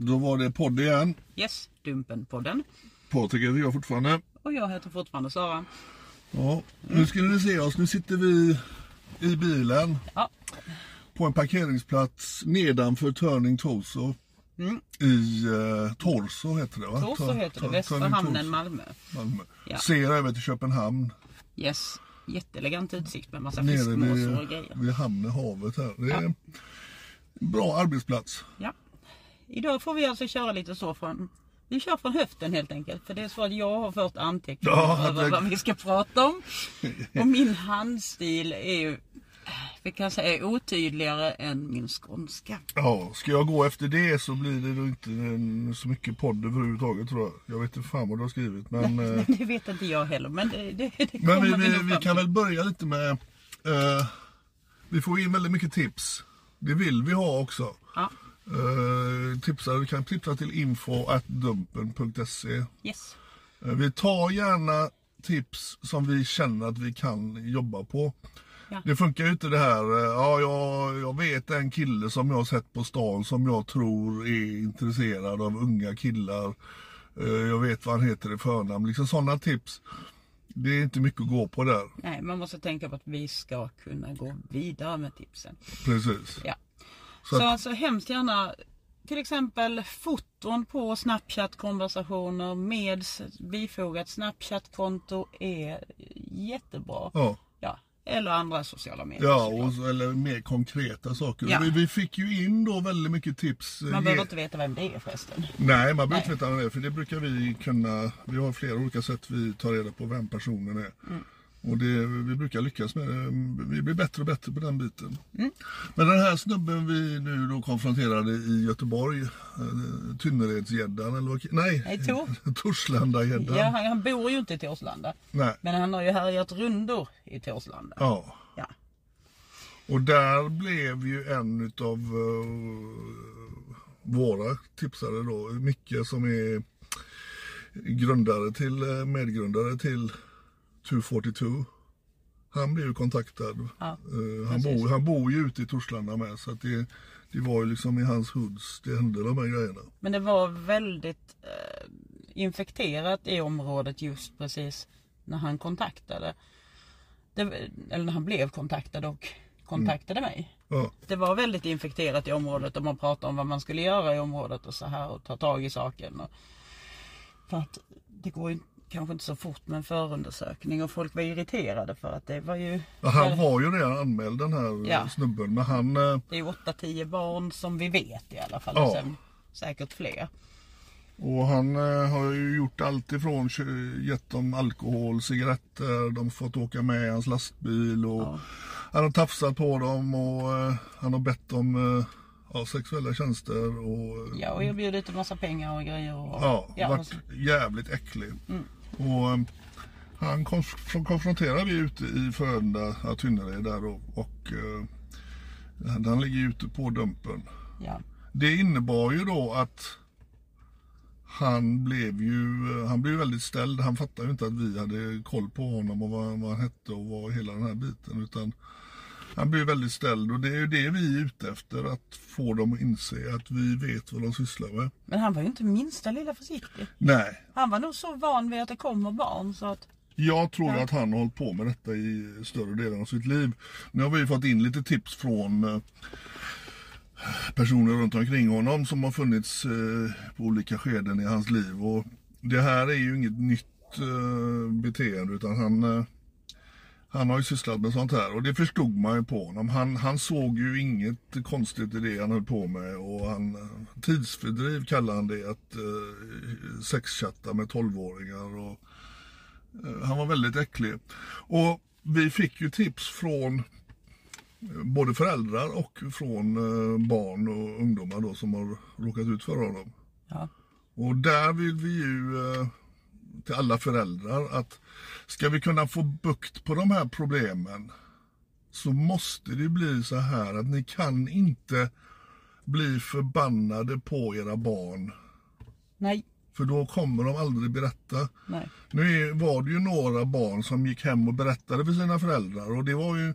Då var det podd igen. Yes, Dumpen-podden. Patrik heter jag fortfarande. Och jag heter fortfarande Sara. Ja, nu ska ni se oss. Nu sitter vi i bilen Ja. på en parkeringsplats nedanför Turning Torso. I uh, Torso heter det va? Torso heter det, västra hamnen Malmö. Malmö. Ja. Ser över till Köpenhamn. Yes, jätteelegant utsikt med massa Nere fiskmåsar och grejer. vid hamnen, havet här. Det är en bra arbetsplats. Ja. Idag får vi alltså köra lite så från vi kör från höften helt enkelt. För det är så att jag har fört anteckningar Ja, över det- vad vi ska prata om. Och min handstil är ju, vi kan säga otydligare än min skånska. Ja, ska jag gå efter det så blir det då inte en, så mycket podd överhuvudtaget tror jag. Jag vet inte fan vad du har skrivit men... eh, Men det vet inte jag heller. Men det, det, det Men vi, vi, vi kan väl börja lite med... eh, vi får in väldigt mycket tips. Det vill vi ha också. Ja, Uh, tipsa, du kan tipsa till info.dumpen.se. yes. Eh, vi tar gärna tips som vi känner att vi kan jobba på. Ja. Det funkar ju inte det här, eh, ja jag, jag vet en kille som jag har sett på stan som jag tror är intresserad av unga killar. Eh, jag vet vad han heter i förnamn. Liksom sådana tips. Det är inte mycket att gå på där. Nej, man måste tänka på att vi ska kunna gå vidare med tipsen. Precis. Ja. Så Så, alltså hemskt gärna till exempel foton på Snapchat-konversationer med bifogat Snapchat-konto är jättebra. Ja, Ja. Eller andra sociala medier ja och, eller mer konkreta saker. Ja. Vi, vi fick ju in då väldigt mycket tips. eh, Man behöver inte veta vem det är förresten. Nej, man behöver inte veta vem det är för det brukar vi kunna. Vi har flera olika sätt vi tar reda på vem personen är. Mm. Och det, vi brukar lyckas med det. Vi blir bättre och bättre på den biten. Mm. Men den här snubben vi nu då konfronterade i Göteborg, eh, Tynneredsgäddan eller vad Nej, Nej, Tor. Torslandagäddan. Ja, han, han bor ju inte i Torslanda. Nej. Men han har ju härjat rundor i Torslanda. Ja. Ja. Och där blev ju en utav eh, våra tipsare då, Micke som är grundare till, eh, medgrundare till 242. Han blev ju kontaktad. Ja, Eh, han, bor, han bor ju ute i Torslanda med så att det, det var ju liksom i hans hoods det hände de här grejerna. Men det var väldigt eh, infekterat i området just precis när han kontaktade. Det, eller när han blev kontaktad och kontaktade mig. Ja, Det var väldigt infekterat i området och man pratade om vad man skulle göra i området och så här och ta tag i saken. Och, för att det går ju kanske inte så fort med en förundersökning och folk var irriterade för att det var ju... Ja, han var ju redan anmäld den här Ja. snubben men han eh, Det är 8-10 barn som vi vet i alla fall. Ja. Och sen säkert fler. Och han eh, har ju gjort allt ifrån gett dem alkohol, cigaretter, de har fått åka med i hans lastbil och Ja. han har tafsat på dem och eh, han har bett om ja, sexuella tjänster och Ja, och erbjudit en massa pengar och grejer. Och, ja, ja, varit och så- jävligt äcklig. Mm. Och eh, Han konf- konfronterar vi ute i Frölunda, Tynnered där då, och eh, han ligger ute på dumpen. Ja. Det innebar ju då att han blev ju han blev väldigt ställd. Han fattade ju inte att vi hade koll på honom och vad, vad han hette och vad hela den här biten. Utan han blev väldigt ställd och det är ju det vi är ute efter. Att få dem att inse att vi vet vad de sysslar med. Men han var ju inte minsta lilla försiktig. Nej, Han var nog så van vid att det kommer barn så att Jag tror att han har hållit på med detta i större delen av sitt liv. Nu har vi fått in lite tips från eh, personer runt omkring honom som har funnits eh, på olika skeden i hans liv. Och det här är ju inget nytt eh, beteende utan han, han har ju sysslat med sånt här och det förstod man ju på honom. Han, han såg ju inget konstigt i det han höll på med och han, eh, tidsfördriv kallar han det att eh, sexchatta med tolvåringar och Eh, Han var väldigt äcklig. Och vi fick ju tips från eh, både föräldrar och från eh, barn och ungdomar då som har råkat ut för honom. ja. Och där vill vi ju eh, till alla föräldrar att ska vi kunna få bukt på de här problemen så måste det bli så här att ni kan inte bli förbannade på era barn. Nej, För då kommer de aldrig berätta. nej. Nu är, var det ju några barn som gick hem och berättade för sina föräldrar och det var ju,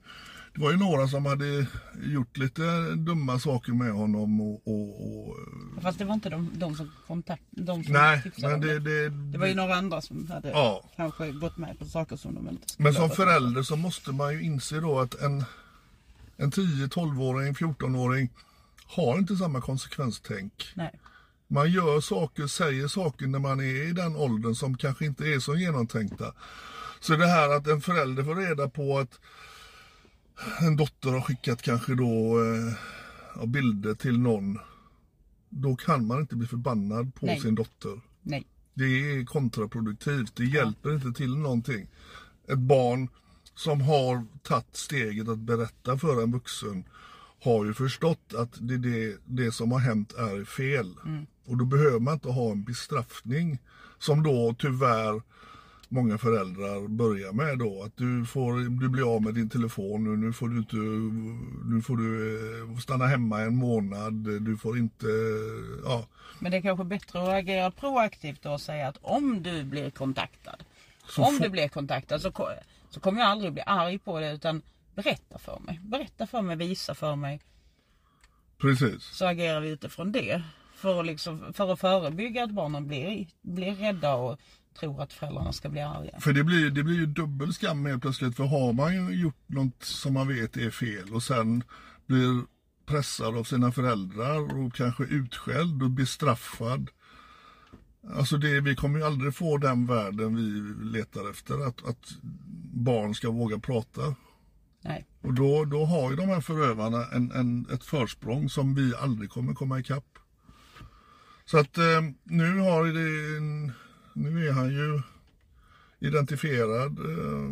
det var ju några som hade gjort lite dumma saker med honom och... och, och Fast det var inte de, de som kontakt, de som nej, men det, det. det, var ju några andra som hade Ja. kanske gått med på saker som de inte skulle Men som förälder så måste man ju inse då att en, en 10-12-åring, 14-åring har inte samma konsekvenstänk. Nej, Man gör saker, säger saker när man är i den åldern som kanske inte är så genomtänkta. Så det här att en förälder får reda på att en dotter har skickat kanske då eh, ja, bilder till någon. Då kan man inte bli förbannad på Nej. sin dotter. nej, Det är kontraproduktivt. Det hjälper inte till någonting. Ett barn som har tagit steget att berätta för en vuxen har ju förstått att det, det, det som har hänt är fel. Och då behöver man inte ha en bestraffning som då tyvärr många föräldrar börjar med då. Att du, får, du blir av med din telefon nu, nu får du inte, nu får du eh, stanna hemma en månad, du får inte, ja. men det är kanske bättre att agera proaktivt och säga att om du blir kontaktad. Så om du blir kontaktad så, så kommer jag aldrig bli arg på det utan berätta för mig. Berätta för mig, visa för mig. Precis. Så agerar vi utifrån det. För att, liksom, för att förebygga att barnen blir, blir rädda och tror att föräldrarna ska bli arga. För det blir, det blir ju dubbel skam helt plötsligt. För har man ju gjort något som man vet är fel och sen blir pressad av sina föräldrar och kanske utskälld och bestraffad. Alltså det, vi kommer ju aldrig få den världen vi letar efter. Att, att barn ska våga prata. Nej, Och då, då har ju de här förövarna en, en, ett försprång som vi aldrig kommer komma ikapp. Så att eh, nu har det, en- nu är han ju identifierad. Eh,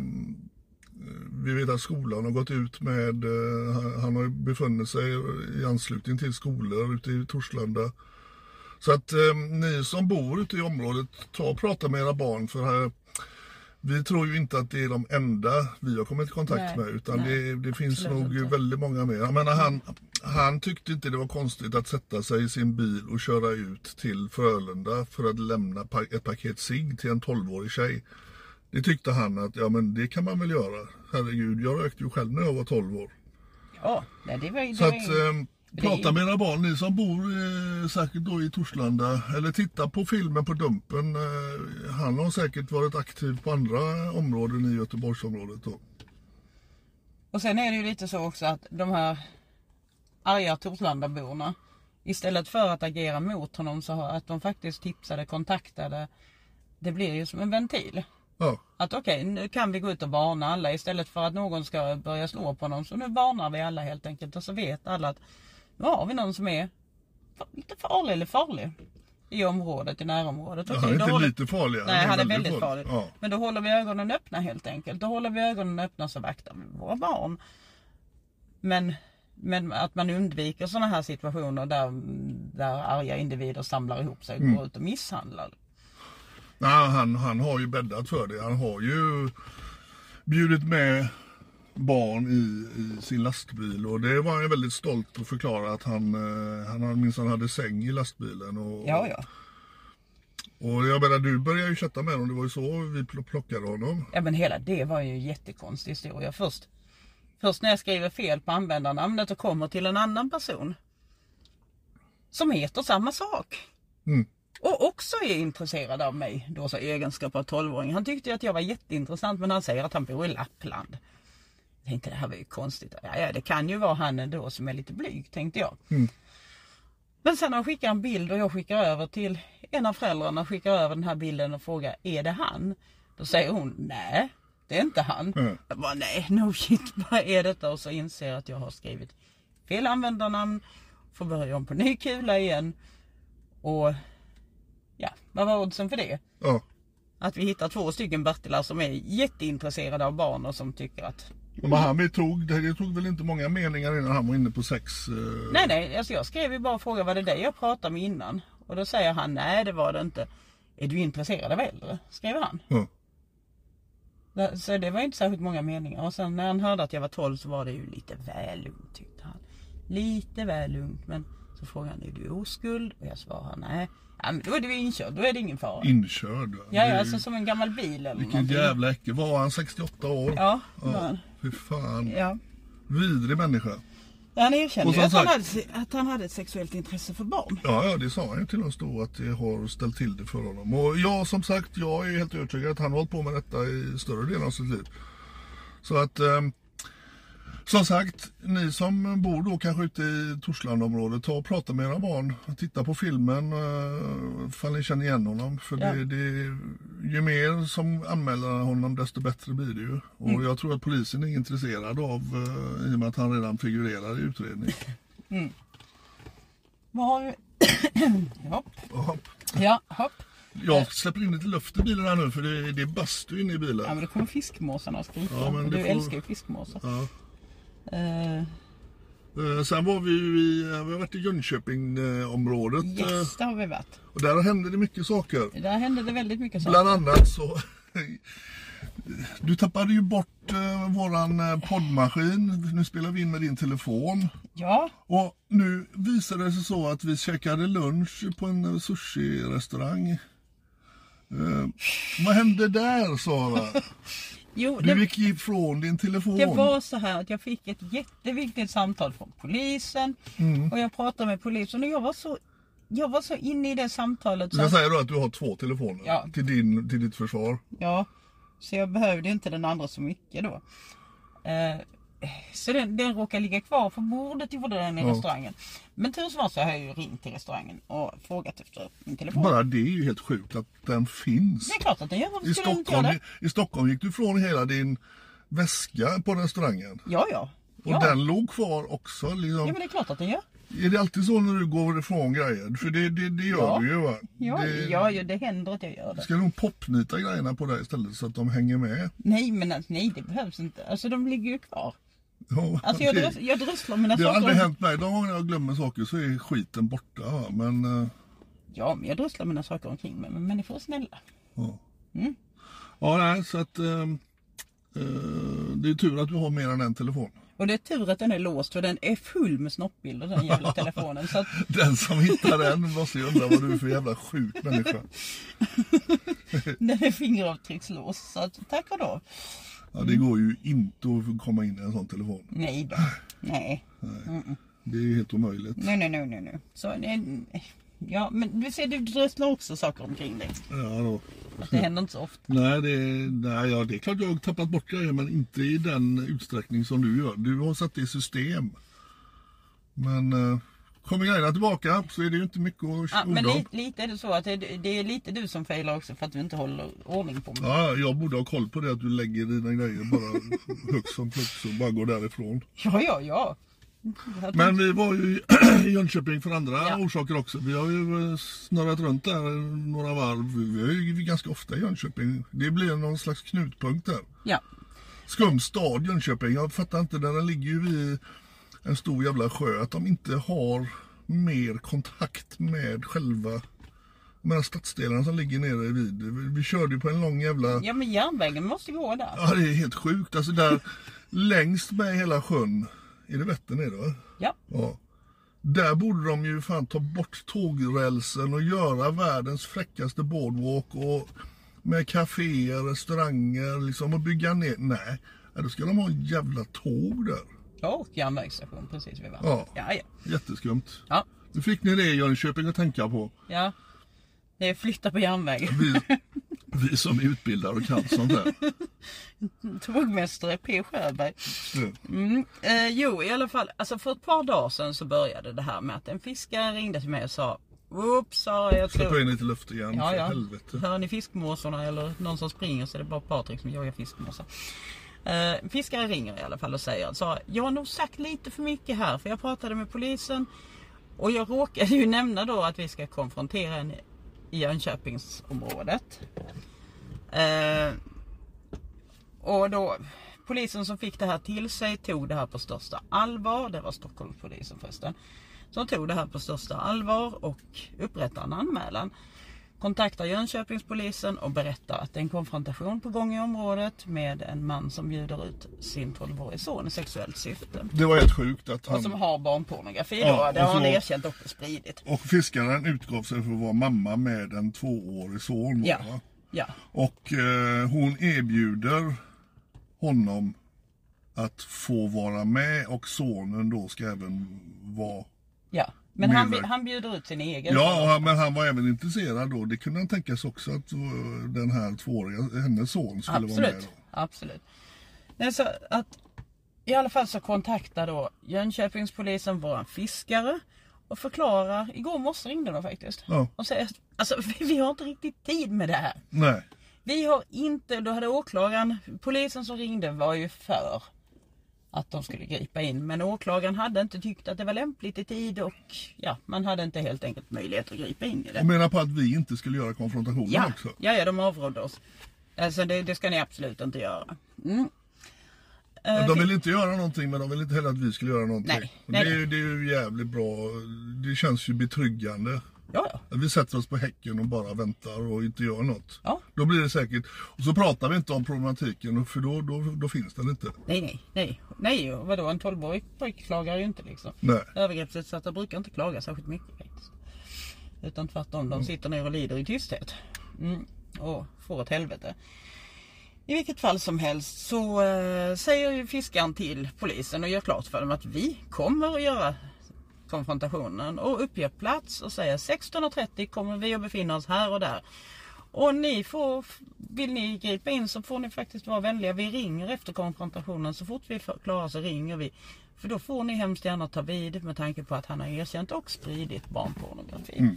vi vet att skolan har gått ut med, eh, han- har befunnit sig i anslutning till skolor ute i Torslanda. Så att eh, ni som bor ute i området, ta och prata med era barn för här, vi tror ju inte att det är de enda vi har kommit i kontakt Nej, med utan nej, det, det finns nog inte. väldigt många mer. Jag menar, han, han tyckte inte det var konstigt att sätta sig i sin bil och köra ut till Frölunda för att lämna ett paket cigg till en 12-årig tjej. Det tyckte han att ja men det kan man väl göra. Herregud, jag rökte ju själv när jag var 12 år. ja, nej, det var ju... Så att eh, prata med era barn, ni som bor eh, säkert då i Torslanda eller titta på filmen på Dumpen. Eh, han har säkert varit aktiv på andra områden i Göteborgsområdet då. Och sen är det ju lite så också att de här arga Torslandaborna istället för att agera mot honom så har att de faktiskt tipsade, kontaktade. Det blir ju som en ventil. Ja, Att okej, nu kan vi gå ut och varna alla istället för att någon ska börja slå på någon. Så nu varnar vi alla helt enkelt och så vet alla att nu har vi någon som är lite farlig eller farlig i området, i närområdet. är då inte håller- lite farlig. Nej, han är väldigt farlig. Ja. Men då håller vi ögonen öppna helt enkelt. Då håller vi ögonen öppna så vaktar vi våra barn. Men, men att man undviker sådana här situationer där, där arga individer samlar ihop sig och Mm. går ut och misshandlar. Nej, han, han har ju bäddat för det. Han har ju bjudit med barn i, i sin lastbil och det var han väldigt stolt att förklara att han, eh, han minsann hade säng i lastbilen. Och, Ja, ja. och jag menar du började ju chatta med honom, det var ju så vi pl- plockade honom. Ja men hela det var ju en jättekonstig historia. Först, först när jag skriver fel på användarnamnet och kommer till en annan person. Som heter samma sak. Mm. Och också är intresserad av mig, då så egenskap av 12-åring. Han tyckte att jag var jätteintressant men han säger att han bor i Lappland. Jag tänkte det här var ju konstigt. Ja, ja det kan ju vara han ändå som är lite blyg tänkte jag. Men sen han skickar en bild och jag skickar över till en av föräldrarna, skickar över den här bilden och frågar är det han? Då säger hon nej, det är inte han. Mm. Jag bara nej, no shit, vad är detta? Och så inser jag att jag har skrivit fel användarnamn, får börja om på ny kula igen. Och ja, vad var oddsen för det? Ja. Att vi hittar två stycken Bertilar som är jätteintresserade av barn och som tycker att Men han vi tog, det, tog väl inte många meningar innan han var inne på sex. eh, Nej, nej, alltså jag skrev ju bara och frågade var det dig jag pratade med innan? Och då säger han nej, det var det inte. Är du intresserad av äldre? Skrev han. Ja. Så det var inte särskilt många meningar. Och sen när han hörde att jag var 12 så var det ju lite väl lugnt tyckte han. Lite väl lugnt. Men så frågade han, är du oskuld? Och jag svarade nej. Ja, men då är du inkörd, då är det ingen fara. Inkörd. Ja, ja, alltså som en gammal bil eller Vilken någonting. jävla äcke. Var han 68 år? Ja, han. Fy fan. Ja. Vidrig människa. Han erkände Och ju att han, hade, att han hade ett sexuellt intresse för barn. Ja, ja, det sa han ju till oss då att det har ställt till det för honom. Och jag som sagt, jag är helt övertygad att han har hållit på med detta i större delen av sitt liv. Så att, ehm, som sagt, ni som bor då kanske ute i Torslandområdet, ta och prata med era barn. Titta på filmen, uh, ifall ni känner igen honom. För Ja. det, det, ju mer som anmäler honom desto bättre blir det ju. Och Mm. jag tror att polisen är intresserad av, uh, i och med att han redan figurerar i utredning. Vad har vi? Hopp. Ja. Ja, hopp. Jag släpper in lite luft i bilen här nu för det, det är bastu inne i Ja bilen. men då kommer fiskmåsarna att skrika. Ja, Och du får- älskar ju fiskmåsar. Ja. Eh, Eh, Sen var vi ju i, eh, vi har varit i Jönköping-området. yes, det har vi varit. Och där hände det mycket saker. Där hände det väldigt mycket saker. Bland annat så... Du tappade ju bort eh, våran eh, poddmaskin. Nu spelar vi in med din telefon. Ja, Och nu visade det sig så att vi käkade lunch på en eh, sushi-restaurang. Eh, vad hände där Sara? jo, Du det, gick ifrån din telefon. det var så här att jag fick ett jätteviktigt samtal från polisen. Mm. Och jag pratade med polisen och jag var så, jag var så inne i det samtalet. Du Så att, säga då att du har två telefoner Ja. till, din, till ditt försvar. ja, så jag behövde inte den andra så mycket då. Eh, så den, den råkade ligga kvar på bordet gjorde den i Ja. restaurangen. Men tur som var så har jag ju ringt till restaurangen och frågat efter min telefon. Bara det är ju helt sjukt att den finns. Det är klart att den gör. Varför I den inte göra Stockholm, det? I Stockholm gick du ifrån hela din väska på restaurangen. Ja, ja. Och ja. den låg kvar också. Liksom. Ja men det är klart att den gör. Är det alltid så när du går ifrån grejer? För det, det, det gör Ja. du ju va? Ja, det, ja, det händer att jag gör det. Ska nog popnita grejerna på dig istället så att de hänger med. Nej men alltså, nej det behövs inte. Alltså de ligger ju kvar. Ja, Alltså jag, det, drös, jag drösslar mina det har saker. aldrig hänt mig. De gånger jag glömmer saker så är skiten borta. Va? Men eh, Ja men jag drösslar mina saker omkring mig. Men människor är snälla. ja. Mm. Ja, nej, så att eh, eh, det är tur att du har mer än en telefon. Och det är tur att den är låst för den är full med snoppbilder den jävla telefonen. Att, Den som hittar den måste ju undra vad du är för jävla sjuk människa. den är fingeravtryckslåst. Så att, tack och lov. Ja, det går ju inte att komma in i en sån telefon. Nej då. Nej. Det är helt omöjligt. Nej nej nej nej. nej. Så, nej, ja men du ser du drösslar också saker omkring dig. Ja, då. Det händer inte så ofta. Nej, det, nej ja, det är klart jag har tappat bort grejer men inte i den utsträckning som du gör. Du har satt det i system. Men eh, kommer grejerna tillbaka så är det ju inte mycket att Ja, men om. lite, är det så att det, det är lite du som failar också för att du inte håller ordning på mig. Ja, jag borde ha koll på det att du lägger dina grejer bara högt som flux och bara går därifrån. Ja, ja, ja. Men vi var ju i Jönköping för andra Ja. orsaker också. Vi har ju eh, snurrat runt där några varv. Vi är ju ganska ofta i Jönköping. Det blir någon slags knutpunkt där. Ja, Skum stad Jönköping. Jag fattar inte, den ligger ju vid en stor jävla sjö, att de inte har mer kontakt med själva De här stadsdelarna som ligger nere vid. Vi, vi körde ju på en lång jävla... Ja men järnvägen måste gå där. Ja, det är helt sjukt. Alltså där längst med hela sjön. Är det Vättern är det va? Ja. Ja. Där borde de ju fan ta bort tågrälsen och göra världens fräckaste boardwalk och med kaféer, restauranger liksom och bygga ner. Nej, då ska de ha en jävla tåg där. Ja, och järnvägsstation precis vid vattnet. Ja. Ja, ja. Jätteskumt. Ja. Nu fick ni det i Jönköping att tänka på. ja. Det är flytta på järnvägen. Vi, vi som är utbildade och kan sånt där. Tågmästare P Sjöberg. Mm. Eh, jo, i alla fall. Alltså för ett par dagar sedan så började det här med att en fiskare ringde till mig och sa Oops, sa jag tror... in lite luft igen, Ja, för ja. helvete. Hör ni fiskmåsarna eller någon som springer så är det bara Patrik som jagar fiskmåsar. Eh, fiskaren ringer i alla fall och säger att Jag har nog sagt lite för mycket här för jag pratade med polisen och jag råkade ju nämna då att vi ska konfrontera en i Jönköpingsområdet. Eh, och då polisen som fick det här till sig tog det här på största allvar. Det var Stockholmspolisen förresten. Som tog det här på största allvar och upprättade en anmälan. Kontaktar Jönköpingspolisen och berättar att det är en konfrontation på gång i området med en man som bjuder ut sin 12-årige son i sexuellt syfte. Det var helt sjukt att Och som han... har barnpornografi då. Ja, det och har han erkänt och spridit. Och fiskaren utgav sig för att vara mamma med en tvåårig son. va? Ja. Ja. Och eh, hon erbjuder honom att få vara med och sonen då ska även vara Ja. Men han, han bjuder ut sin egen. Ja, och han- men han var även intresserad då. Det kunde han tänka sig också att eh, den här tvååriga, hennes son skulle vara med. Absolut. Då. Absolut. Nej, så att, I alla fall så kontaktar då Jönköpingspolisen våran fiskare och förklarar. Igår morse ringde de faktiskt. Ja. Och säger alltså vi, vi har inte riktigt tid med det här. Nej, Vi har inte, då hade åklagaren, polisen som ringde var ju för att de skulle gripa in. Men åklagaren hade inte tyckt att det var lämpligt i tid och ja, man hade inte helt enkelt möjlighet att gripa in i det. och menar på att vi inte skulle göra konfrontationen Ja, också. ja, ja de avrådde oss. Alltså det, det ska ni absolut inte göra. Mm. Eh, De vill inte göra någonting men de vill inte heller att vi skulle göra någonting. Nej, nej, det, är, ju- det är ju jävligt bra. Det känns ju betryggande. Ja, ja. Vi sätter oss på häcken och bara väntar och inte gör något. Ja. Då blir det säkert. Och så pratar vi inte om problematiken för då, då, då finns den inte. Nej, nej, nej. Nej, vadå en 12-årig pojke klagar ju inte liksom. Nej. Övergreppsutsatta brukar inte klaga särskilt mycket faktiskt. Utan tvärtom, de sitter ner och lider i tysthet. Mm. Och får ett helvete. I vilket fall som helst så eh, säger ju fiskaren till polisen och gör klart för dem att vi kommer att göra konfrontationen och uppger plats och säger 16.30 kommer vi att befinna oss här och där. Och ni får, vill ni gripa in så får ni faktiskt vara vänliga. Vi ringer efter konfrontationen. Så fort vi klarar så ringer vi. För då får ni hemskt gärna ta vid med tanke på att han har erkänt och spridit barnpornografi.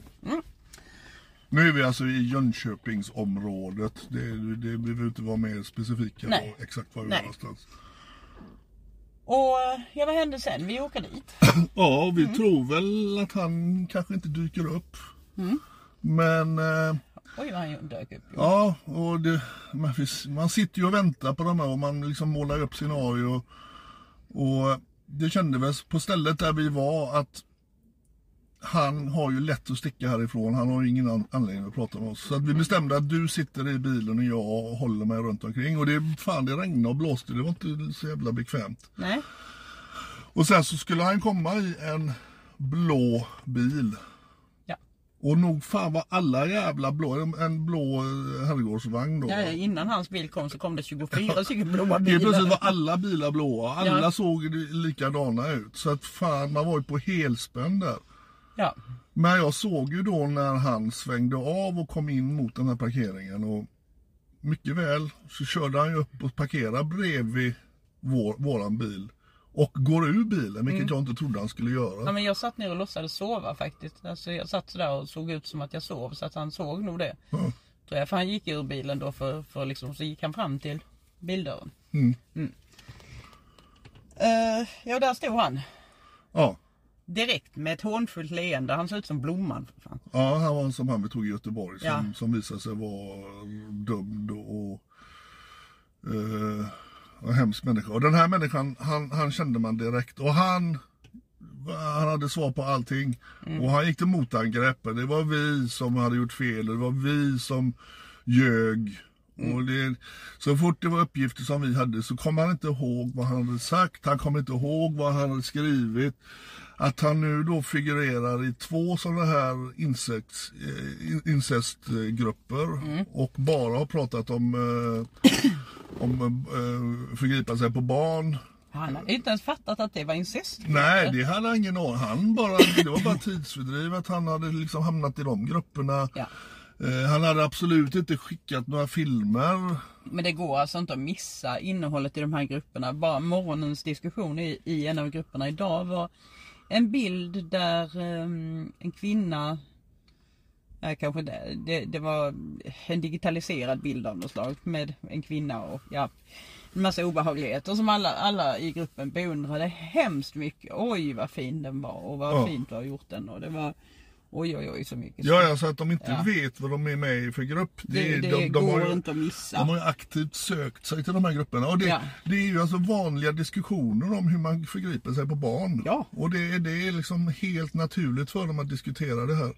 Nu är vi alltså i Jönköpingsområdet. Det, det, vi behöver inte vara mer specifika Nej. på exakt var vi är någonstans. Och eh, ja, vad hände sen? Vi åker dit. Ja, vi Mm. tror väl att han kanske inte dyker upp. Men eh, Oj vad han dök upp. ja, och det, man, man sitter ju och väntar på de här och man liksom målar upp scenario. Och det kände väl på stället där vi var att han har ju lätt att sticka härifrån. Han har ingen an- anledning att prata med oss. Så att vi bestämde att du sitter i bilen och jag håller mig runt omkring. Och det, fan, det regnade och blåste. Det var inte så jävla bekvämt. Nej. Och sen så skulle han komma i en blå bil. Ja. Och nog fan var alla jävla blå, en- blå eh, herrgårdsvagn då. Ja, innan hans bil kom så kom det 24 stycken blåa Helt plötsligt var bilar. alla bilar blåa. Alla Ja. såg likadana ut. Så att fan, man var ju på helspänn där. Ja. Men jag såg ju då när han svängde av och kom in mot den här parkeringen. Och mycket väl så körde han ju upp och parkerade bredvid vår, våran bil. Och går ur bilen, vilket jag inte trodde han skulle göra. Mm. Ja, men jag satt ner och låtsades sova faktiskt. Alltså, jag satt sådär och såg ut som att jag sov så att han såg nog det. Ja. Jag, för han gick ur bilen då för, för liksom, så gick han fram till bildörren. Mm. Eh, ja, där stod han. Ja. Direkt med ett hånfullt leende. Han såg ut som Blomman. För fan. Ja, han var en som han vi tog i Göteborg som, Ja. som visade sig vara dömd och eh, en hemsk människa. Och den här människan, han, han kände man direkt. Och han han hade svar på allting. Och han gick till motangrepp. Det var vi som hade gjort fel det var vi som ljög. Och det, så fort det var uppgifter som vi hade så kom han inte ihåg vad han hade sagt. Han kom inte ihåg vad han hade skrivit. Att han nu då figurerar i två sådana här insekt, eh, in- incestgrupper och bara har pratat om, eh, om eh, förgripa sig på barn. Han har inte ens fattat att det var incest. Nej, det hade han ingen aning han bara, Det var bara tidsfördriv att han hade liksom hamnat i de grupperna. Ja. Eh, han hade absolut inte skickat några filmer. Men det går alltså inte att missa innehållet i de här grupperna. Bara morgonens diskussion i, i en av grupperna idag var en bild där ehm, en kvinna Ja, kanske det, det, det var en digitaliserad bild av något slag med en kvinna och ja, en massa obehagligheter som alla, alla i gruppen beundrade hemskt mycket. Oj vad fin den var och vad Ja. fint du har gjort den och det var oj oj oj så mycket. Ja, ja, så att de inte Ja. vet vad de är med i för grupp. det, det de, de går har ju, inte att missa. de har ju aktivt sökt sig till de här grupperna. Och det, Ja. det är ju alltså vanliga diskussioner om hur man förgriper sig på barn. Ja. Och det, det är liksom helt naturligt för dem att diskutera det här.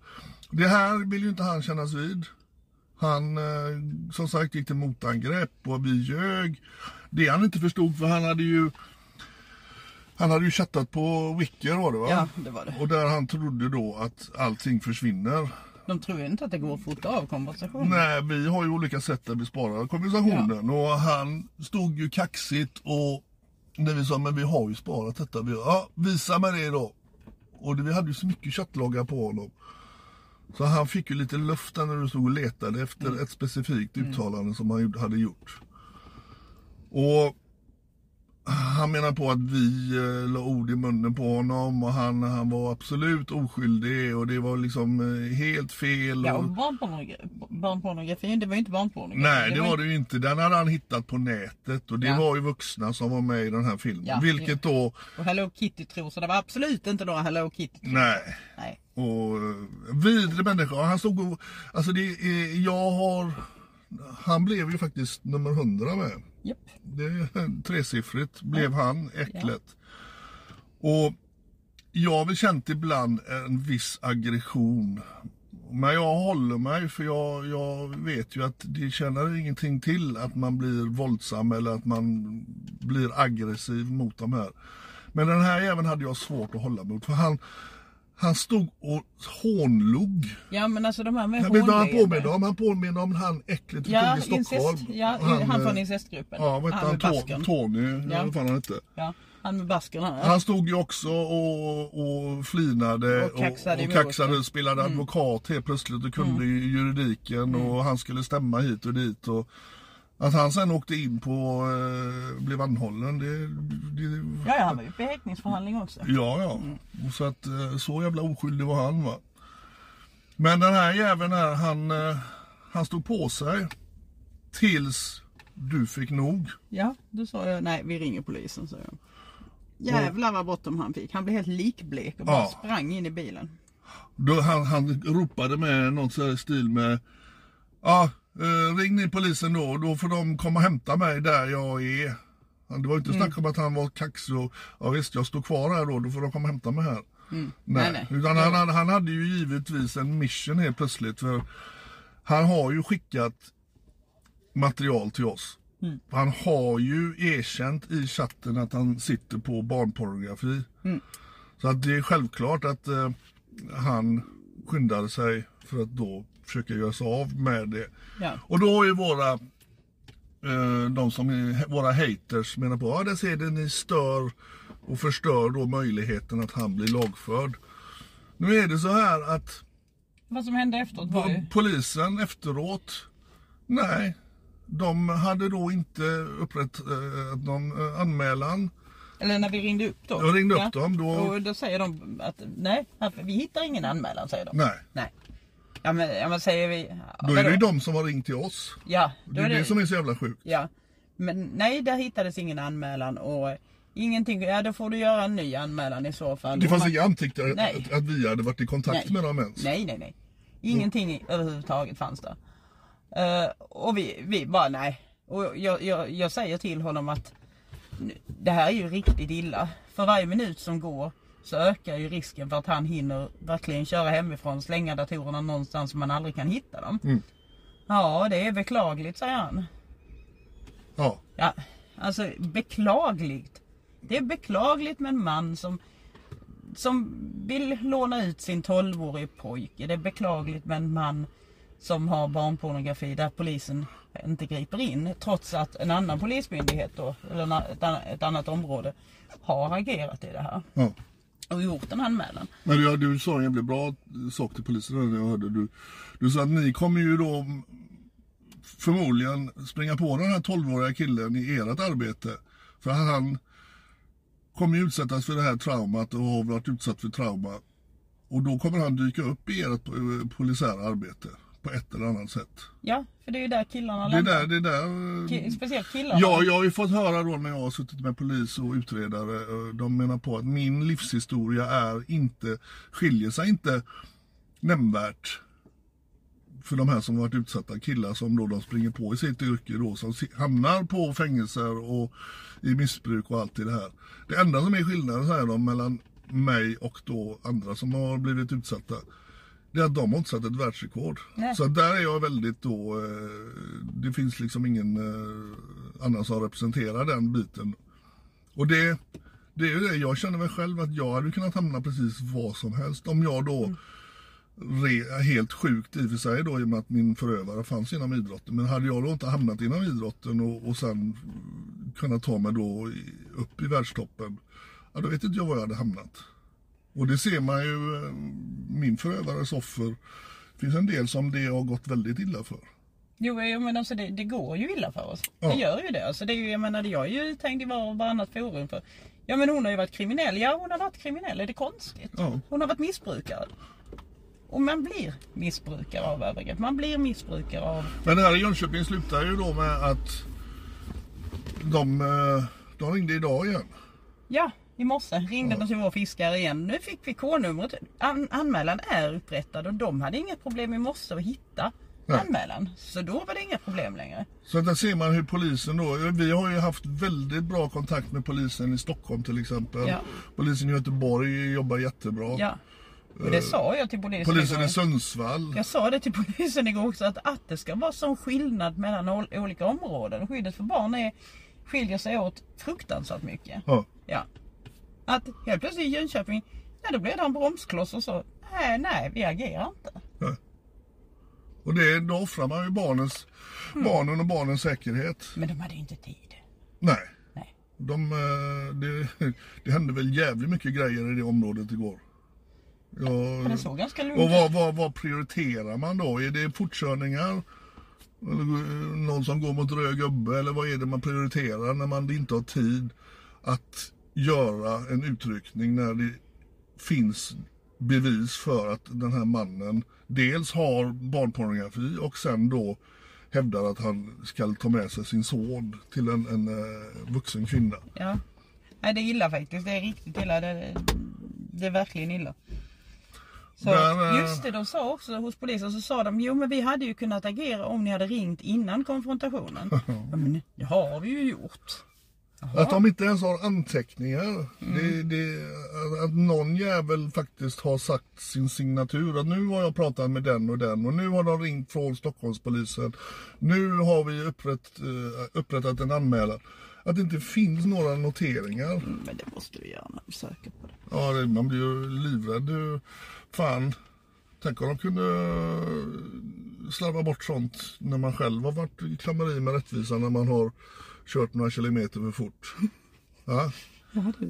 Det här vill ju inte han kännas vid. Han eh, som sagt gick till motangrepp och vi ljög. Det han inte förstod för han hade ju han hade ju chattat på Wicker var det va? Ja, det var det. Och där han trodde då att allting försvinner. De tror ju inte att det går att fota av konversationen. Nej, vi har ju olika sätt där vi sparar konversationen. Och han stod ju kaxigt och när vi sa, men vi har ju sparat detta. Vi, ja, visa mig det då. Och det, vi hade ju så mycket chattloggar på honom. Så han fick ju lite luft där när du stod och letade efter ett specifikt uttalande som han hade gjort. Och han menar på att vi eh, la ord i munnen på honom och han, han var absolut oskyldig och det var liksom eh, helt fel. Ja, och, och barnpornografi, barnpornografin, det var ju inte barnpornografi. Nej, det var det ju inte. Den hade han hittat på nätet och det Ja. var ju vuxna som var med i den här filmen. Ja, Vilket då, Och Hello Kitty tror så det var absolut inte några Hello Kitty -trosor. nej. Nej. Och eh, vidrig människa. Han stod och, alltså det är, jag har, han blev ju faktiskt nummer 100 med. Japp. Det är tresiffrigt blev han, äcklet. Och jag har väl känt ibland en viss aggression. Men jag håller mig för jag, jag vet ju att det tjänar ingenting till att man blir våldsam eller att man blir aggressiv mot de här. Men den här även hade jag svårt att hålla mot för han, han stod och hånlog. Ja men alltså de här med vet vad han påminner om? Han påminner om han äcklet vi Ja, i Stockholm. incest, ja han, han eh, från incestgruppen. Ja, vad hette han? med Tony, Ja. vad fan han hette. Ja, han med basken här. Han stod ju också och, och flinade Och kaxade och, och kaxade, spelade advokat helt plötsligt och kunde ju juridiken och han skulle stämma hit och dit. Och att han sen åkte in på, eh, blev anhållen, det, det Ja, ja, han var ju på häktningsförhandling också. Ja, ja. Och Så att eh, så jävla oskyldig var han va. Men den här jäveln här, han, eh, han stod på sig tills du fick nog. Ja, då sa jag nej vi ringer polisen sa jag. Jävlar vad bråttom han fick. Han blev helt likblek och bara Ja. sprang in i bilen. Då han, han ropade med någon sån här stil med Ja, eh, ring ni polisen då, då får de komma och hämta mig där jag är. Det var inte snack om att han var kaxig och ja visst jag står kvar här då, då får de komma och hämta mig här. Nej, Nej, nej. utan han, han, hade ju givetvis en mission helt plötsligt. För han har ju skickat material till oss. Han har ju erkänt i chatten att han sitter på barnpornografi. Så att det är självklart att eh, han skyndade sig för att då försöka göra sig av med det. Ja. Och då är våra, eh, de som är våra haters menar på, ja där ser det ni stör och förstör då möjligheten att han blir lagförd. Nu är det så här att Vad som hände efteråt var ju... polisen efteråt, nej, de hade då inte upprätt eh, någon eh, anmälan. Eller när vi ringde upp då. Jag ringde upp dem, då- Och då säger de att nej, vi hittar ingen anmälan säger de. Nej, Nej. Ja men, ja, men säger vi... då är det ju de som har ringt till oss. Ja, Det är det som är så jävla sjukt. Ja. Men nej, där hittades ingen anmälan och ingenting. Ja, då får du göra en ny anmälan i så fall. Det fanns man- inga anteckningar att, att vi hade varit i kontakt Nej. med dem ens. Nej, nej, nej. Ingenting överhuvudtaget fanns där. Eh, och vi, vi bara nej. Och jag, jag, jag säger till honom att det här är ju riktigt illa. För varje minut som går så ökar ju risken för att han hinner verkligen köra hemifrån, slänga datorerna någonstans som man aldrig kan hitta dem. Mm. Ja, det är beklagligt säger han. Ja, Ja, alltså beklagligt. Det är beklagligt med en man som, som vill låna ut sin 12-årige pojke. Det är beklagligt med en man som har barnpornografi där polisen inte griper in. Trots att en annan polismyndighet då, eller ett, annat- område har agerat i det här. ja. Och gjort en anmälan. Men du, du sa en jävligt bra sak till polisen när jag hörde. Du, du sa att ni kommer ju då förmodligen springa på den här 12-åriga killen i ert arbete. För han kommer ju utsättas för det här traumat och har varit utsatt för trauma. Och då kommer han dyka upp i ert polisära polisiära arbete på ett eller annat sätt. Ja, för det är ju där killarna Det lämnar. där, det där... Ki- Speciellt killarna. Ja, jag har ju fått höra då när jag har suttit med polis och utredare. eh, De menar på att min livshistoria är inte, skiljer sig inte nämnvärt för de här som varit utsatta killar som då de springer på i sitt yrke då som hamnar på fängelser och i missbruk och allt i det här. Det enda som är skillnaden säger de mellan mig och då andra som har blivit utsatta det är att de har inte satt ett världsrekord. Nej. Så där är jag väldigt då, eh, det finns liksom ingen eh, annan som representerar den biten. Och det, det är ju det, jag känner väl själv att jag hade kunnat hamna precis vad som helst. Om jag då, re, helt sjukt i och för sig då i och med att min förövare fanns inom idrotten. Men hade jag då inte hamnat inom idrotten och, och sen kunnat ta mig då upp i världstoppen. Ja, då vet inte jag var jag hade hamnat. Och det ser man ju, eh, min förövares offer. Det finns en del som det har gått väldigt illa för. Jo, jag menar, alltså det, det går ju illa för oss. Ja. Det gör ju det. Alltså det är ju, jag menar, jag är ju uthängd i var och varannat forum för Ja men hon har ju varit kriminell. Ja hon har varit kriminell. Är det konstigt? Ja. Hon har varit missbrukare. Och man blir missbrukare av övergrepp. Man blir missbrukare av... Men det här i Jönköping slutar ju då med att de, eh, de ringde idag igen. Ja, i morse ringde de till vår fiskare igen. Nu fick vi K-numret. An- anmälan är upprättad och de hade inga problem i morse att hitta Nej. anmälan. Så då var det inga problem längre. Så där ser man hur polisen då, vi har ju haft väldigt bra kontakt med polisen i Stockholm till exempel. Ja. Polisen i Göteborg jobbar jättebra. Ja. Och det sa jag till polisen Polisen igår. i Sundsvall. Jag sa det till polisen igår också att, att det ska vara sån skillnad mellan ol- olika områden. Skyddet för barn är, skiljer sig åt fruktansvärt mycket. Ja. Ja. Att helt plötsligt i Jönköping, ja då blev det en bromskloss och så, nej, nej vi agerar inte. Nej. Och det, då offrar man ju barnens, Mm. barnen och barnens säkerhet. Men de hade ju inte tid. Nej. Nej. De, eh, det, det hände väl jävligt mycket grejer i det området igår. Ja, det såg ganska lugnt och vad, vad, vad prioriterar man då? Är det fortkörningar? Eh, någon som går mot röd gubbe? Eller vad är det man prioriterar när man inte har tid att göra en utryckning när det finns bevis för att den här mannen dels har barnpornografi och sen då hävdar att han ska ta med sig sin son till en, en eh, vuxen kvinna. Ja. Nej det är illa faktiskt. Det är riktigt illa. Det, det är verkligen illa. Så, Där, eh, just det, de sa också hos polisen så sa de jo men vi hade ju kunnat agera om ni hade ringt innan konfrontationen. ja, men det har vi ju gjort. Att de inte ens har anteckningar. Mm. Det, det, att någon jävel faktiskt har sagt sin signatur. Att nu har jag pratat med den och den och nu har de ringt från Stockholmspolisen. Nu har vi upprätt, eh, upprättat en anmälan. Att det inte finns några noteringar. Mm, Men det måste vi göra när vi söker på det. Ja, det, man blir ju livrädd. Fan, tänk om de kunde slarva bort sånt när man själv har varit i klammeri med rättvisan när man har kört några kilometer för fort. Ja.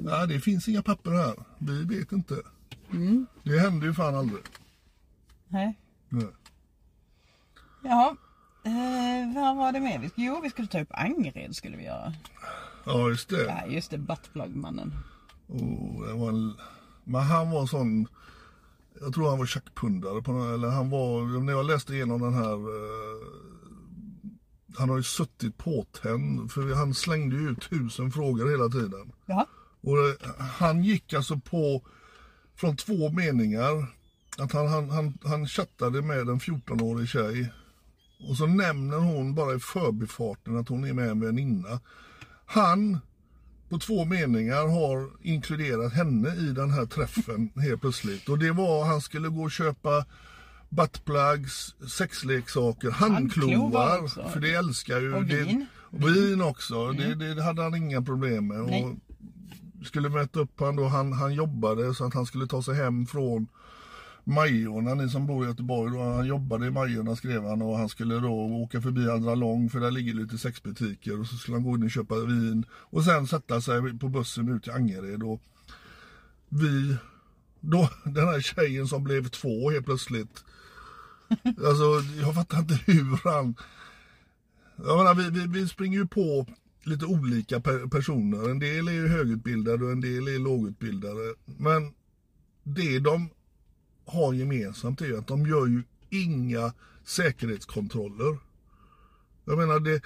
Ja, det finns inga papper här. Vi vet inte. Det händer ju fan aldrig. Nej. Nej. Jaha. Eh, vad var det mer? Jo, vi skulle ta upp Angered skulle vi göra. Ja, just det. Ja, just det. Buttplug-mannen. Oh, det var en... Men han var sån... Jag tror han var tjackpundare på någon, eller han var, när jag läste igenom den här eh, Han har ju suttit påtänd för han slängde ju ut tusen frågor hela tiden. Jaha. Och eh, han gick alltså på från två meningar att han, han, han, han chattade med en 14-årig tjej och så nämner hon bara i förbifarten att hon är med en väninna. Han på två meningar har inkluderat henne i den här träffen helt plötsligt. Och det var han skulle gå och köpa buttplugs, sexleksaker, Handklovar handklovar. För det älskar ju. Och det, vin. Vin också. Det, det hade han inga problem med. Nej. Och skulle möta upp han då. Han, han jobbade så att han skulle ta sig hem från Majorna, ni som bor i Göteborg, då, han jobbade i Majorna skrev han och han skulle då åka förbi Andra Lång för där ligger lite sexbutiker och så skulle han gå in och köpa vin och sen sätta sig på bussen ut till Angered och vi, då den här tjejen som blev två helt plötsligt. Alltså jag fattar inte hur han, jag menar vi, vi, vi springer ju på lite olika per, personer. En del är ju högutbildade och en del är lågutbildade. Men det de har gemensamt är ju att de gör ju inga säkerhetskontroller. Jag menar det...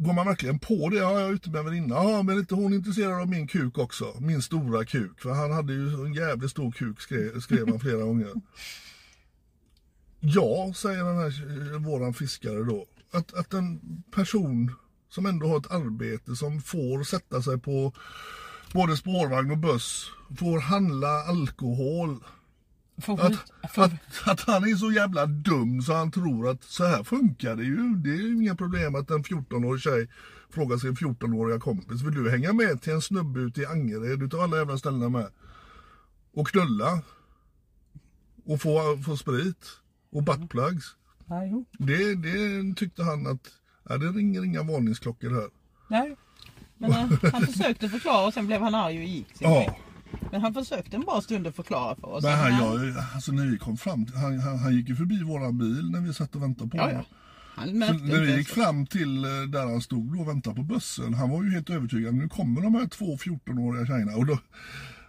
Går man verkligen på det? Ja, jag är ute med en väninna. Ja, men är inte hon intresserad av min kuk också? Min stora kuk. För han hade ju en jävligt stor kuk skrev, skrev han flera gånger. Ja, säger den här eh, våran fiskare då. Att, att en person som ändå har ett arbete som får sätta sig på både spårvagn och buss, får handla alkohol. Får, Att, får, att, att han är så jävla dum så han tror att så här funkar det ju. Det är ju inga problem att en 14-årig tjej frågar sin 14-åriga kompis. Vill du hänga med till en snubbe ute i Angered utav alla jävla ställen med? Och knulla? Och få, få sprit? Och buttplugs? nej, jo. Det, det tyckte han att, ja, det ringer inga varningsklockor här. nej. Men han, han försökte förklara och sen blev han arg och gick sin Ja. väg. Men han försökte en bra stund att förklara för oss. Men han, nej. jag, alltså när vi kom fram, han, han, han gick ju förbi våran bil när vi satt och väntade på Ja, honom. ja. Han Så när vi gick fram till eh, där han stod och väntade på bussen, han var ju helt övertygad. Nu kommer de här två 14-åriga tjejerna. Och då,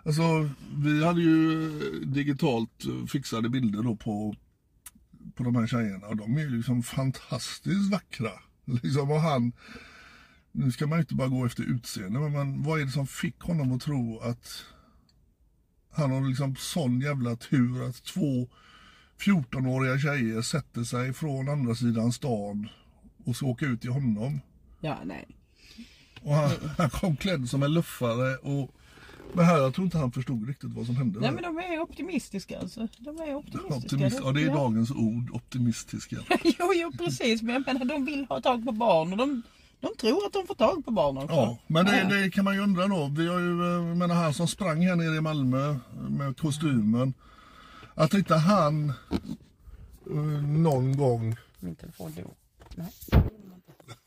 alltså, vi hade ju eh, digitalt eh, fixade bilder då på, på de här tjejerna. Och de är ju liksom fantastiskt vackra. Liksom, och han, nu ska man ju inte bara gå efter utseende, men man, vad är det som fick honom att tro att han har liksom sån jävla tur att två 14-åriga tjejer sätter sig från andra sidan stan och ska åka ut till honom. Ja, nej. Och han, han kom klädd som en luffare och men här, jag tror inte han förstod riktigt vad som hände. Nej där. men de är optimistiska alltså. De är optimistiska. Optimist, ja, det är Ja. dagens ord, optimistiska. jo, jo precis. Men jag menar de vill ha tag på barn och de, de tror att de får tag på barn också. Ja, men det, det kan man ju undra då. Vi har ju, eh, menar han som sprang här nere i Malmö med kostymen. Att inte han eh, någon gång Min telefon dog. Nej.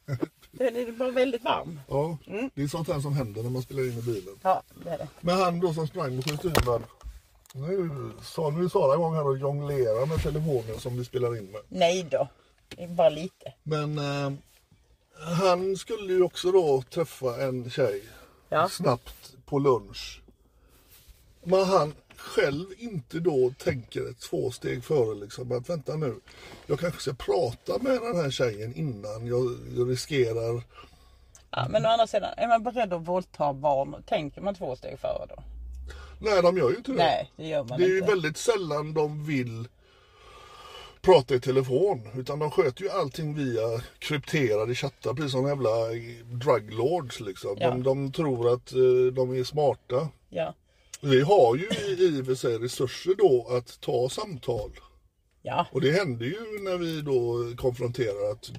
Den är bara väldigt varm. Ja, det är sånt här som händer när man spelar in i bilen. Ja, det är det. Men han då som sprang med kostymen. Nu sa nu Sara igång här och jonglera med telefonen som vi spelar in med. Nej då. Det är bara lite. Men eh, han skulle ju också då träffa en tjej Ja. snabbt på lunch. Men han själv inte då tänker ett två steg före liksom att vänta nu. Jag kanske ska prata med den här tjejen innan jag, jag riskerar Ja, men å andra sidan, är man beredd att våldta barn, tänker man två steg före då? Nej, de gör ju inte det. Nej, det gör man Det är ju väldigt sällan de vill prata i telefon. Utan de sköter ju allting via krypterade chattar. Precis som jävla druglords liksom. Ja. De, de tror att eh, de är smarta. Ja. Vi har ju i i och för sig resurser då att ta samtal. Ja. Och det händer ju när vi då konfronterar att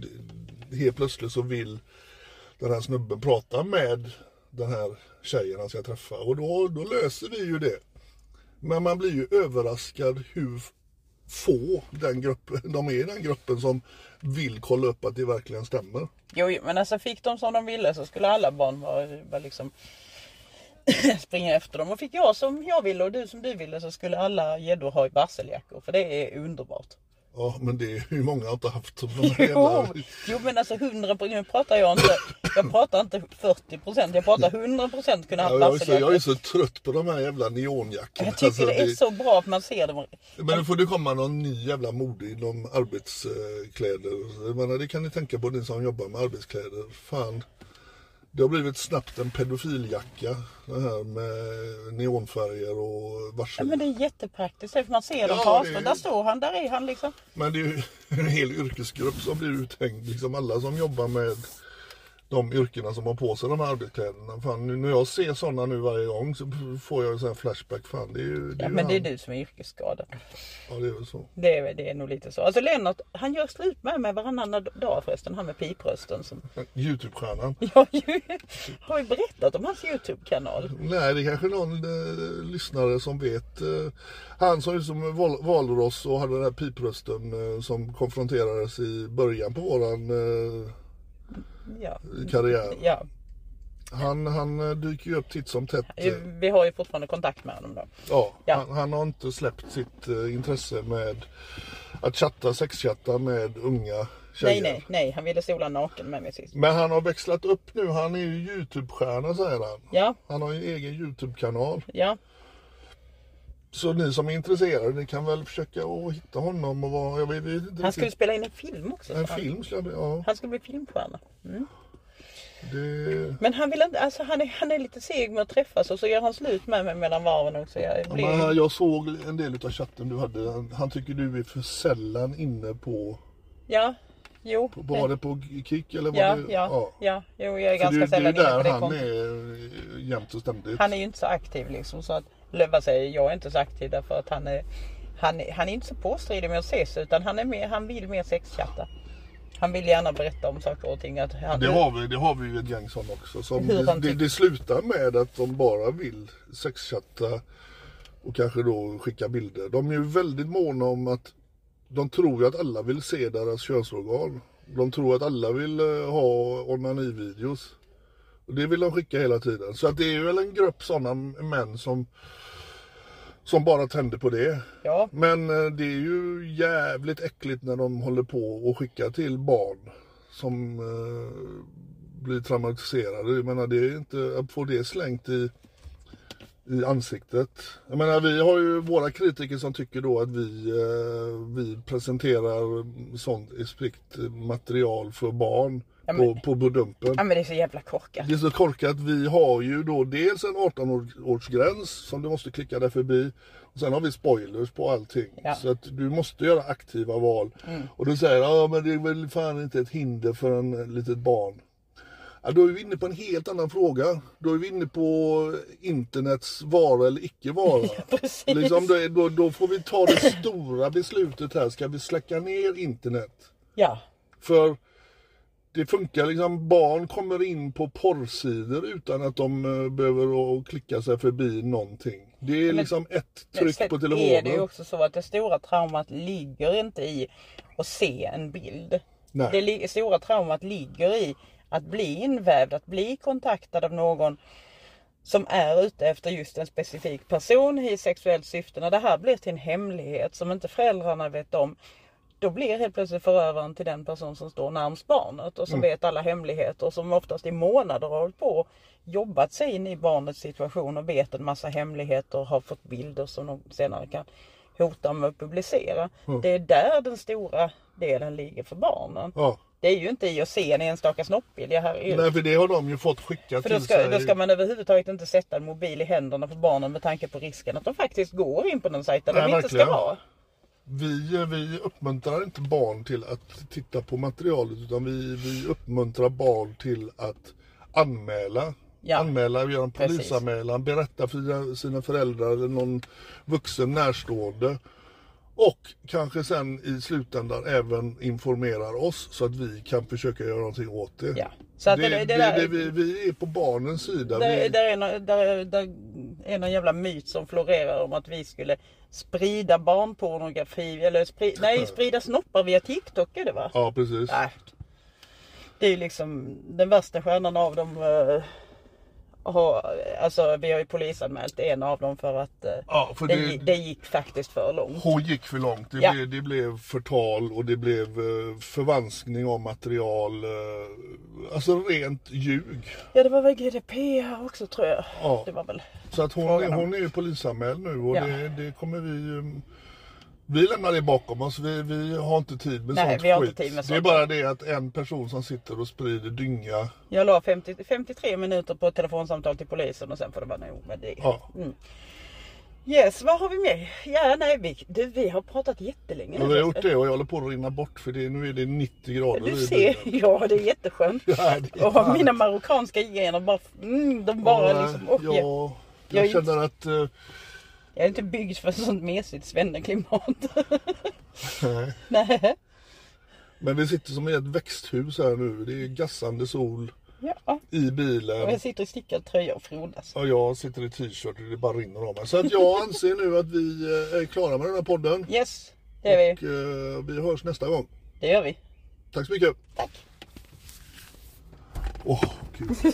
helt plötsligt så vill den här snubben prata med den här tjejen han ska träffa. Och då, då löser vi ju det. Men man blir ju överraskad hur få den gruppen, de är i den gruppen som vill kolla upp att det verkligen stämmer. Jo, jo, men alltså fick de som de ville så skulle alla barn vara, vara liksom springa efter dem. Och fick jag som jag ville och du som du ville så skulle alla gäddor ha varseljackor. För det är underbart. Ja, men det är ju många inte haft här Jo, jo men alltså 100 nu pratar jag inte, jag pratar inte 40 procent, jag pratar 100 procent kunna ha Ja, jag, är så, jag är så trött på de här jävla neonjackorna. Jag tycker Alltså, det är så bra att man ser dem. Men nu får det komma någon ny jävla mode inom arbetskläder. Jag menar, det kan ni tänka på ni som jobbar med arbetskläder. Fan. Det har blivit snabbt en pedofiljacka. Det här med neonfärger och Ja, varsel. men det är jättepraktiskt för man ser dem Ja, på det avstånd. är- Där står han, där är han liksom. Men det är ju en hel yrkesgrupp som blir uthängd. Liksom alla som jobbar med de yrkena som har på sig de här arbetskläderna. Fan, nu, när jag ser sådana nu varje gång så får jag en flashback. Fan, det är ju, det är Ja, men det är han. du som är yrkesskadad. Ja, det är väl så. Det är, det är nog lite så. Alltså Lennart, han gör slut med mig varannan dag förresten. Han med piprösten. Som... Youtube-stjärnan. Jag har ju, berättat om hans Youtube-kanal. Nej, det är kanske någon eh, lyssnare som vet. Eh, han som liksom val, valde oss och hade den här piprösten eh, som konfronterades i början på våran eh, Ja. karriär. ja. Han, han eh, dyker ju upp titt som tätt. Vi har ju fortfarande kontakt med honom då. Ja, Ja. Han, han har inte släppt sitt eh, intresse med att chatta, sexchatta med unga tjejer. Nej, nej, nej. Han ville sola naken med mig sist. Men han har växlat upp nu. Han är ju Youtube-stjärna säger han. Ja, Han har ju en egen Youtube-kanal. ja. Så ni som är intresserade, ni kan väl försöka att hitta honom och vara, jag vet, inte Han skulle spela in en film också. En han. film bli, ja. Han skulle bli filmstjärna. Det, Men han vill inte, alltså han är, han är lite seg med att träffas och så gör han slut med mig mellan varven också. Jag ja, blir, men jag såg en del av chatten du hade. Han, han tycker du är för sällan inne på, ja, jo. på var det på Kik eller var ja, det? ja, ja, Jo, jag är För ganska det, det är sällan inne på där det han kontot. är eh, jämt och ständigt. Han är ju inte så aktiv liksom så att Löva säger jag är inte så aktiv därför att han är han, han är inte så påstridig med att ses utan han är mer, han vill mer sexchatta. Han vill gärna berätta om saker och ting. Att han, Det har vi, det har vi ju ett gäng sån också. Som det, det, det slutar med att de bara vill sexchatta och kanske då skicka bilder. De är ju väldigt måna om att de tror ju att alla vill se deras könsorgan. De tror att alla vill eh, ha onanivideos. Och det vill de skicka hela tiden. Så att det är väl en grupp sådana män som som bara tänder på det. Ja, Men eh, det är ju jävligt äckligt när de håller på och skickar till barn som eh, blir traumatiserade. Jag menar det är inte att få det slängt i, i ansiktet. Jag menar vi har ju våra kritiker som tycker då att vi, eh, vi presenterar sånt explikt material för barn Ja, men- på, på Budumpen. ja men det är så jävla korkat. Det är så korkat. Vi har ju då dels en 18-årsgräns som du måste klicka dig förbi. Och sen har vi spoilers på allting. Ja. Mm. Så att du måste göra aktiva val. Och du säger ja men det är väl fan inte ett hinder för en litet barn. Ja, då är vi inne på en helt annan fråga. Då är vi inne på internets vara eller icke vara. liksom, då, då, då får vi ta det stora beslutet här. Ska vi släcka ner internet? Ja, För det funkar liksom, barn kommer in på porrsidor utan att de eh, behöver klicka sig förbi någonting. Det är liksom ett Men tryck på är det ju telefonen. också så att det stora traumat ligger inte i att se en bild. Nej. Det stora traumat ligger i att bli invävd, att bli kontaktad av någon som är ute efter just en specifik person i sexuellt syfte. När det här blir till en hemlighet som inte föräldrarna vet om. Då blir helt plötsligt förövaren till den person som står närmast barnet och som vet alla hemligheter och som oftast i månader har hållit på jobbat sig in i barnets situation och vet en massa hemligheter och har fått bilder som de senare kan hota med att publicera. Det är där den stora delen ligger för barnen. Ja. Det är ju inte i att se en enstaka snoppbild. Nej, för det har de ju fått skicka för då till ska, sig. då ska man överhuvudtaget inte sätta en mobil i händerna på barnen med tanke på risken att de faktiskt går in på den sajt där Nej, de inte ska verkligen. vara. Vi, vi uppmuntrar inte barn till att titta på materialet utan vi, vi uppmuntrar barn till att anmäla. Ja. Anmäla, göra en polisanmälan, berätta för sina- sina föräldrar eller någon vuxen närstående. Och kanske sen i slutändan även informerar oss så att vi kan försöka göra någonting åt det. Ja. Så att det, det- det, det där- vi, vi är på barnens sida. Där, vi, där, är någon, där, är- där är någon jävla myt som florerar om att vi skulle sprida barnpornografi eller spri, nej, sprida snoppar via TikTok är det va? Ja, precis. Nej. Det är liksom den värsta stjärnan av dem. Har, alltså vi har ju polisanmält en av dem för att eh, Ja, för det, det- det gick faktiskt för långt. Hon gick för långt. Det, Ja. blev, det blev förtal och det blev eh, förvanskning av material. eh, alltså rent ljug. Ja det var väl GDPR också tror jag. Ja. Det var väl. Så att hon, hon är ju polisanmäld nu och Ja. det, det kommer vi... eh, Vi lämnar det bakom oss. Vi, vi har inte tid med Nej, sånt vi har skit. inte tid med Det är sånt. bara det att en person som sitter och sprider dynga. Jag la 50, 53 minuter på ett telefonsamtal till polisen och sen får det vara nog med det. Ja. Yes, vad har vi mer? Ja, nej, vi, du, vi har pratat jättelänge Ja, vi har gjort det och jag håller på att rinna bort för det, nu är det 90 grader Du ser, ja det är jätteskönt. Ja, det är och mina marockanska gener bara, mm, de bara Och, liksom, och ja, jag jag känner att... jag är inte byggd för sånt mesigt svenneklimat. nej. nej. Men vi sitter som i ett växthus här nu. Det är gassande sol Ja, i och bilen. jag sitter i stickad tröja och frodas. Och jag sitter i t-shirt och det bara rinner av mig. Så att jag anser nu att vi eh, är klara med den här podden. Yes, det är vi. Och eh, vi hörs nästa gång. Det gör vi. Tack så mycket. Tack. Åh, gud.